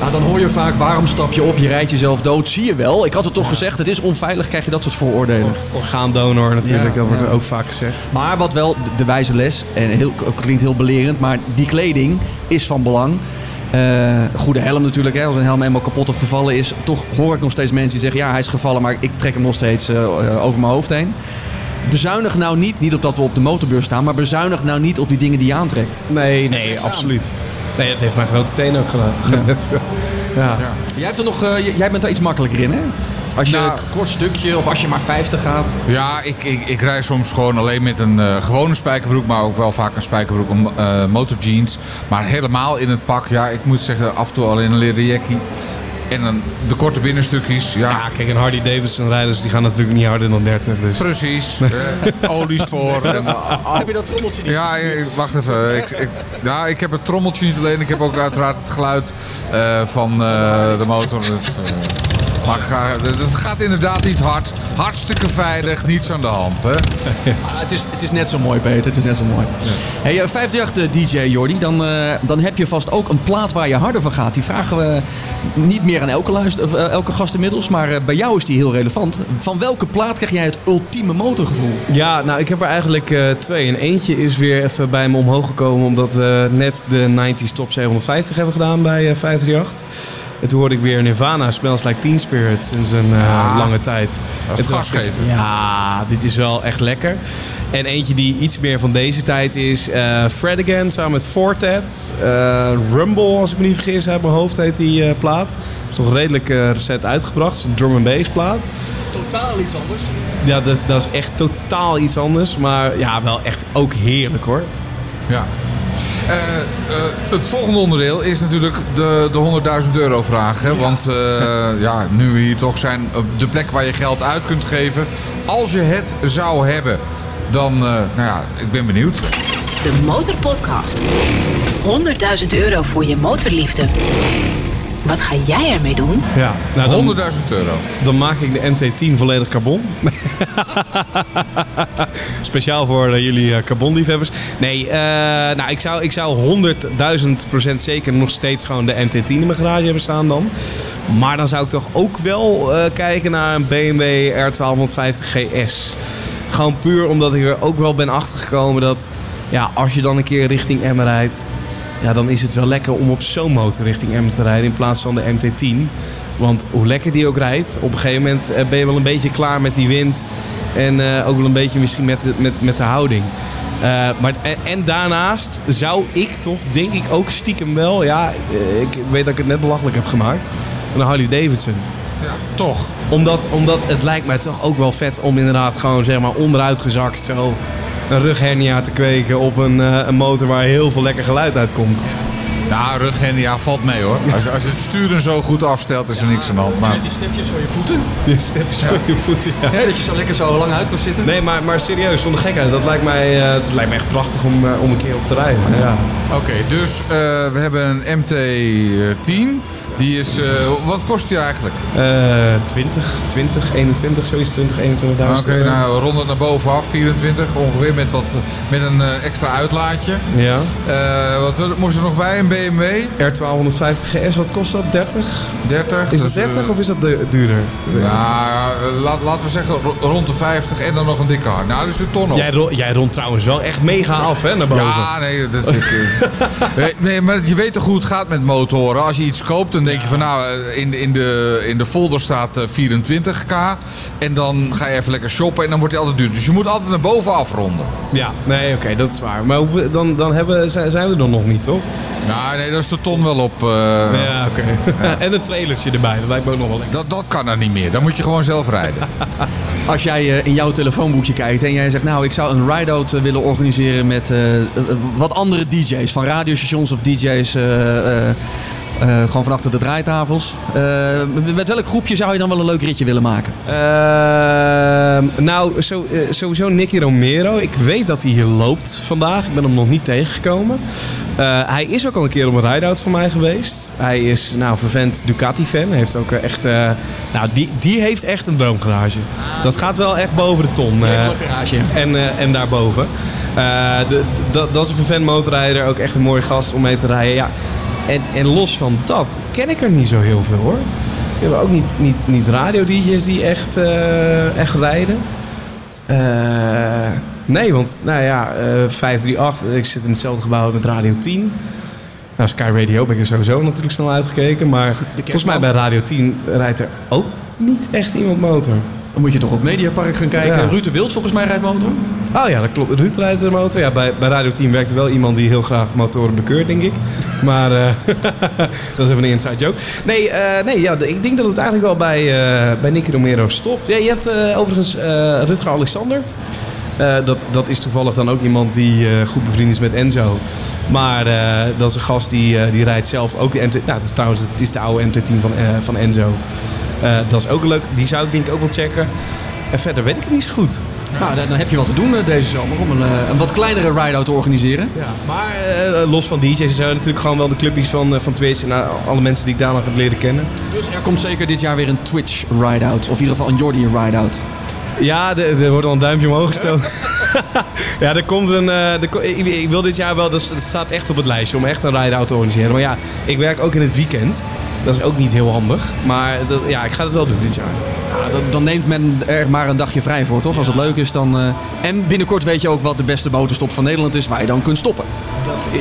Nou, dan hoor je vaak, waarom stap je op, je rijdt jezelf dood. Zie je wel, ik had het toch gezegd, het is onveilig, krijg je dat soort vooroordelen. Orgaandonor natuurlijk, Ja, dat wordt ja. ook vaak gezegd. Maar wat wel de, wijze les, en heel, klinkt heel belerend, maar die kleding is van belang. Eh, goede helm natuurlijk, hè. als een helm eenmaal kapot of gevallen is. Toch hoor ik nog steeds mensen die zeggen, ja hij is gevallen, maar ik trek hem nog steeds eh, over mijn hoofd heen. Bezuinig nou niet, niet op dat we op de motorbeurs staan, maar bezuinig nou niet op die dingen die je aantrekt. Nee, nee, absoluut. Nee, dat heeft mijn grote teen ook gedaan. Ja. [LAUGHS] ja. Ja. Jij, hebt er nog, eh, jij bent daar iets makkelijker in, hè? Als je Nou- een kort stukje of als je maar 50 gaat. Ja, ik, ik, ik rij soms gewoon alleen met een eh, gewone spijkerbroek, maar ook wel vaak een spijkerbroek om eh motorjeans. Maar helemaal in het pak, ja, ik moet zeggen, af en toe alleen een leren jackie. En dan de korte binnenstukjes, ja, Ja, kijk, en Harley Davidson rijders die gaan natuurlijk niet harder dan 30. Dus. precies. [LAUGHS] Eh, olies voor. [LAUGHS] En, Heb je dat trommeltje niet? ja, ik- wacht even. Ik, ik, ja, ik heb het trommeltje niet alleen, ik heb ook uiteraard het geluid eh, van eh, de motor. Het, eh, maar ga- het gaat inderdaad niet hard. Hartstikke veilig, niets aan de hand. Hè? [LAUGHS] Ah, het, is, het is net zo mooi, Peter. Het is net zo mooi. Hey, eh, 538 DJ Jordi, dan, eh, dan heb je vast ook een plaat waar je harder van gaat. Die vragen we niet meer aan elke, luister, of, eh, elke gast inmiddels, maar eh, bij jou is die heel relevant. Van welke plaat krijg jij het ultieme motorgevoel? Ja, nou, ik heb er eigenlijk eh, twee. En eentje is weer even bij me omhoog gekomen... omdat we net de 90s Top 750 hebben gedaan bij eh 538. En toen hoorde ik weer Nirvana, Smells Like Teen Spirit, sinds een eh, Ja. lange tijd. Dat En is gasgever. Ja, dit is wel echt lekker. En eentje die iets meer van deze tijd is eh Fred Again samen met Fortet. Eh, Rumble, als ik me niet vergis, uit mijn hoofd heet die eh, plaat. Is toch redelijk eh, recent uitgebracht. Het is een drum and bass plaat. Totaal iets anders. Ja, dat is, dat is echt totaal iets anders. Maar ja, wel echt ook heerlijk hoor. Ja. Eh, eh, het volgende onderdeel is natuurlijk de, de 100.000 euro vraag. Hè? Want eh, ja, nu we hier toch zijn, op de plek waar je geld uit kunt geven. Als je het zou hebben, dan, eh, nou ja, ik ben benieuwd. De Motorpodcast. 100.000 euro voor je motorliefde. Wat ga jij ermee doen? Ja, nou dan, 100.000 euro. dan maak ik de MT-10 volledig carbon. [LAUGHS] Speciaal voor eh, jullie eh, carbonliefhebbers. Nee, eh, nou, ik zou, ik zou 100.000% zeker nog steeds gewoon de MT-10 in mijn garage hebben staan dan. Maar dan zou ik toch ook wel eh, kijken naar een BMW R1250 GS. Gewoon puur omdat ik er ook wel ben achtergekomen dat... Ja, als je dan een keer richting Emmen rijdt... Ja, dan is het wel lekker om op zo'n motor richting Emmen te rijden in plaats van de MT-10. Want hoe lekker die ook rijdt, op een gegeven moment eh, ben je wel een beetje klaar met die wind. En eh, ook wel een beetje misschien met de, met, met de houding. Eh, maar, en, en daarnaast zou ik toch, denk ik ook stiekem wel... Ja, ik weet dat ik het net belachelijk heb gemaakt. Een Harley Davidson. Ja, toch. Omdat, omdat het lijkt mij toch ook wel vet om inderdaad gewoon zeg maar onderuit gezakt zo... Een rughernia te kweken op een, eh, een motor waar heel veel lekker geluid uitkomt. Nou, rughernia valt mee hoor. Als, als je het sturen zo goed afstelt, is er niks aan de hand. Maar Met die stipjes voor je voeten. [LAUGHS] Dit stipjes voor je voeten, ja. Ja, dat je zo lekker zo lang uit kan zitten. Nee, maar, maar serieus, zonder gekheid. Dat lijkt mij, eh, dat lijkt mij echt prachtig om, eh, om een keer op te rijden. Ja. Oké, dus eh, we hebben een MT-10. Die is, eh, wat kost die eigenlijk? Eh 20, 20, 21, zoiets, 20, 21.000 Oké, euro. nou rond het naar bovenaf, 24 ongeveer, met, wat, met een eh, extra uitlaatje. Ja. Eh, wat moest er nog bij? Een BMW? R1250 GS, wat kost dat? 30? 30? Is dat dus, 30 eh, of is dat du- duurder? Eh, laat, laten we zeggen ro- rond de 50 en dan nog een dikke hard. Nou, dat is de ton op. Jij, ro- jij rond trouwens wel echt mega af, hè, naar boven. Ja, nee, dat, ik, nee, [LAUGHS] nee, maar je weet toch hoe het gaat met motoren. Als je iets koopt, Dan denk je van nou, eh, in, in, de, in de folder staat eh, 24k. En dan ga je even lekker shoppen en dan wordt hij altijd duur. Dus je moet altijd naar boven afronden. Ja, nee, oké, dat is waar. Maar hoeveel- dan, dan hebben, zijn we er nog niet, toch? Nou, nee, dat is de ton wel op. eh, ja, oké. [LAUGHS] en een trailertje erbij, dat lijkt me ook nog wel lekker. dat, dat kan er niet meer. Dan moet je gewoon zelf rijden. [LAUGHS] Als jij eh, in jouw telefoonboekje kijkt en jij zegt... nou, ik zou een ride-out eh, willen organiseren met eh, eh, wat andere DJ's... van radiostations of DJ's... eh, gewoon van achter de draaitafels. Eh, met- welk groepje zou je dan wel een leuk ritje willen maken? Ehm, nou, zo, eh, sowieso Nicky Romero. Ik weet dat hij hier loopt vandaag. Ik ben hem nog niet tegengekomen. Hij is ook al een keer op een ride-out van mij geweest. Hij is nou vervent Ducati-fan. Hij heeft ook echt... nou, die, die heeft echt een droomgarage. Dat gaat wel echt boven de ton. garage. en, en daarboven. Dat is een vervent motorrijder. Ook echt een mooie gast om mee te rijden. Ja. En, en los van dat ken ik er niet zo heel veel hoor. We hebben ook niet, niet, niet radio-dj's die echt, eh, echt rijden. Eh, nee, want nou ja, eh 538, ik zit in hetzelfde gebouw met Radio 10. Nou, Sky Radio ben ik er sowieso natuurlijk snel uitgekeken. Maar volgens mij bij Radio 10 rijdt er ook niet echt iemand motor. Dan moet je toch op Mediapark gaan kijken. Ja. Ruud de Wild volgens mij rijdt motor. Oh ja, dat klopt. Ruud rijdt de motor. Ja, bij, bij Radio 10 werkt er wel iemand die heel graag motoren bekeurt, denk ik. [LAUGHS] Maar eh, [LAUGHS] dat is even een inside joke. Nee, eh, nee ja, ik denk dat het eigenlijk wel bij, eh, bij Nicky Romero stopt. Ja, je hebt overigens Rutger Alexander. Dat, dat is toevallig dan ook iemand die goed bevriend is met Enzo. Maar dat is een gast die, die rijdt zelf ook de MT... Nou, dat is trouwens het is de oude MT-10 van, van Enzo. Eh, dat is ook leuk. Die zou ik denk ik ook wel checken. En verder weet ik het niet zo goed. Nou, dan heb je wat te doen eh, deze zomer om een, eh, een wat kleinere ride-out te organiseren. Ja, maar los van DJ's en zo natuurlijk gewoon wel de clubjes van, van Twitch en alle mensen die ik daar nog heb leren kennen. Dus er komt zeker dit jaar weer een Twitch ride-out. Of in ieder geval een Jordi ride-out. Ja, er wordt al een duimpje omhoog gestoken. [LAUGHS] ja, er komt een. er ik, ik wil dit jaar wel, dat, dat staat echt op het lijstje om echt een ride-out te organiseren. Maar ja, ik werk ook in het weekend. Dat is ook niet heel handig. Maar dat, ja, ik ga het wel doen dit jaar. Ja, dan, dan neemt men er maar een dagje vrij voor, toch? Als het leuk is, dan... eh, En binnenkort weet je ook wat de beste motorstop van Nederland is... waar je dan kunt stoppen.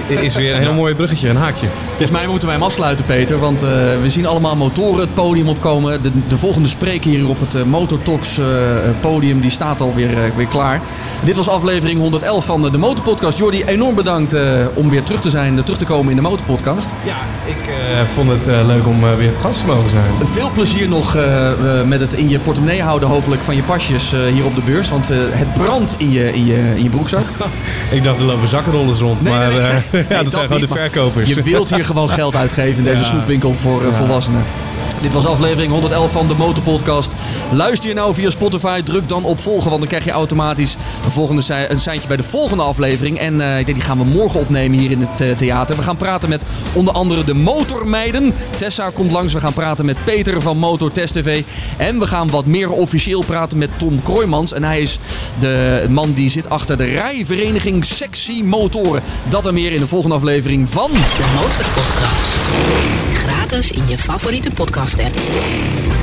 Is weer een heel mooi bruggetje, een haakje. Volgens mij moeten wij hem afsluiten, Peter. Want eh, we zien allemaal motoren het podium opkomen. De, de volgende spreker hier op het eh, Motortalks eh, podium... die staat alweer weer, weer klaar. Dit was aflevering 111 van de, Motorpodcast. Jordi, enorm bedankt om weer terug te zijn, terug te komen in de Motorpodcast. Ja, ik vond het leuk om weer te gast te mogen zijn. Veel plezier nog met het in je portemonnee houden hopelijk van je pasjes hier op de beurs. Want het brandt in je, in, je, in je broekzak. [LAUGHS] Ik dacht, er lopen zakkenrollers rond. Nee, maar nee, [LAUGHS] nee. eh, ja, dat, dat zijn gewoon niet, de verkopers. Je wilt hier gewoon geld uitgeven in deze [LAUGHS] snoepwinkel voor eh, volwassenen. Dit was aflevering 111 van de Motorpodcast. Luister je nou via Spotify, druk dan op volgen, want dan krijg je automatisch een, volgende een seintje bij de volgende aflevering. En eh, ik denk die gaan we morgen opnemen hier in het eh, theater. We gaan praten met onder andere de Motormeiden. Tessa komt langs. We gaan praten met Peter van Motor Test TV. En we gaan wat meer officieel praten met Tom Kroijmans. En hij is de man die zit achter de rijvereniging Sexy Motoren. Dat en meer in de volgende aflevering van... De Motorpodcast. In je favoriete podcast app.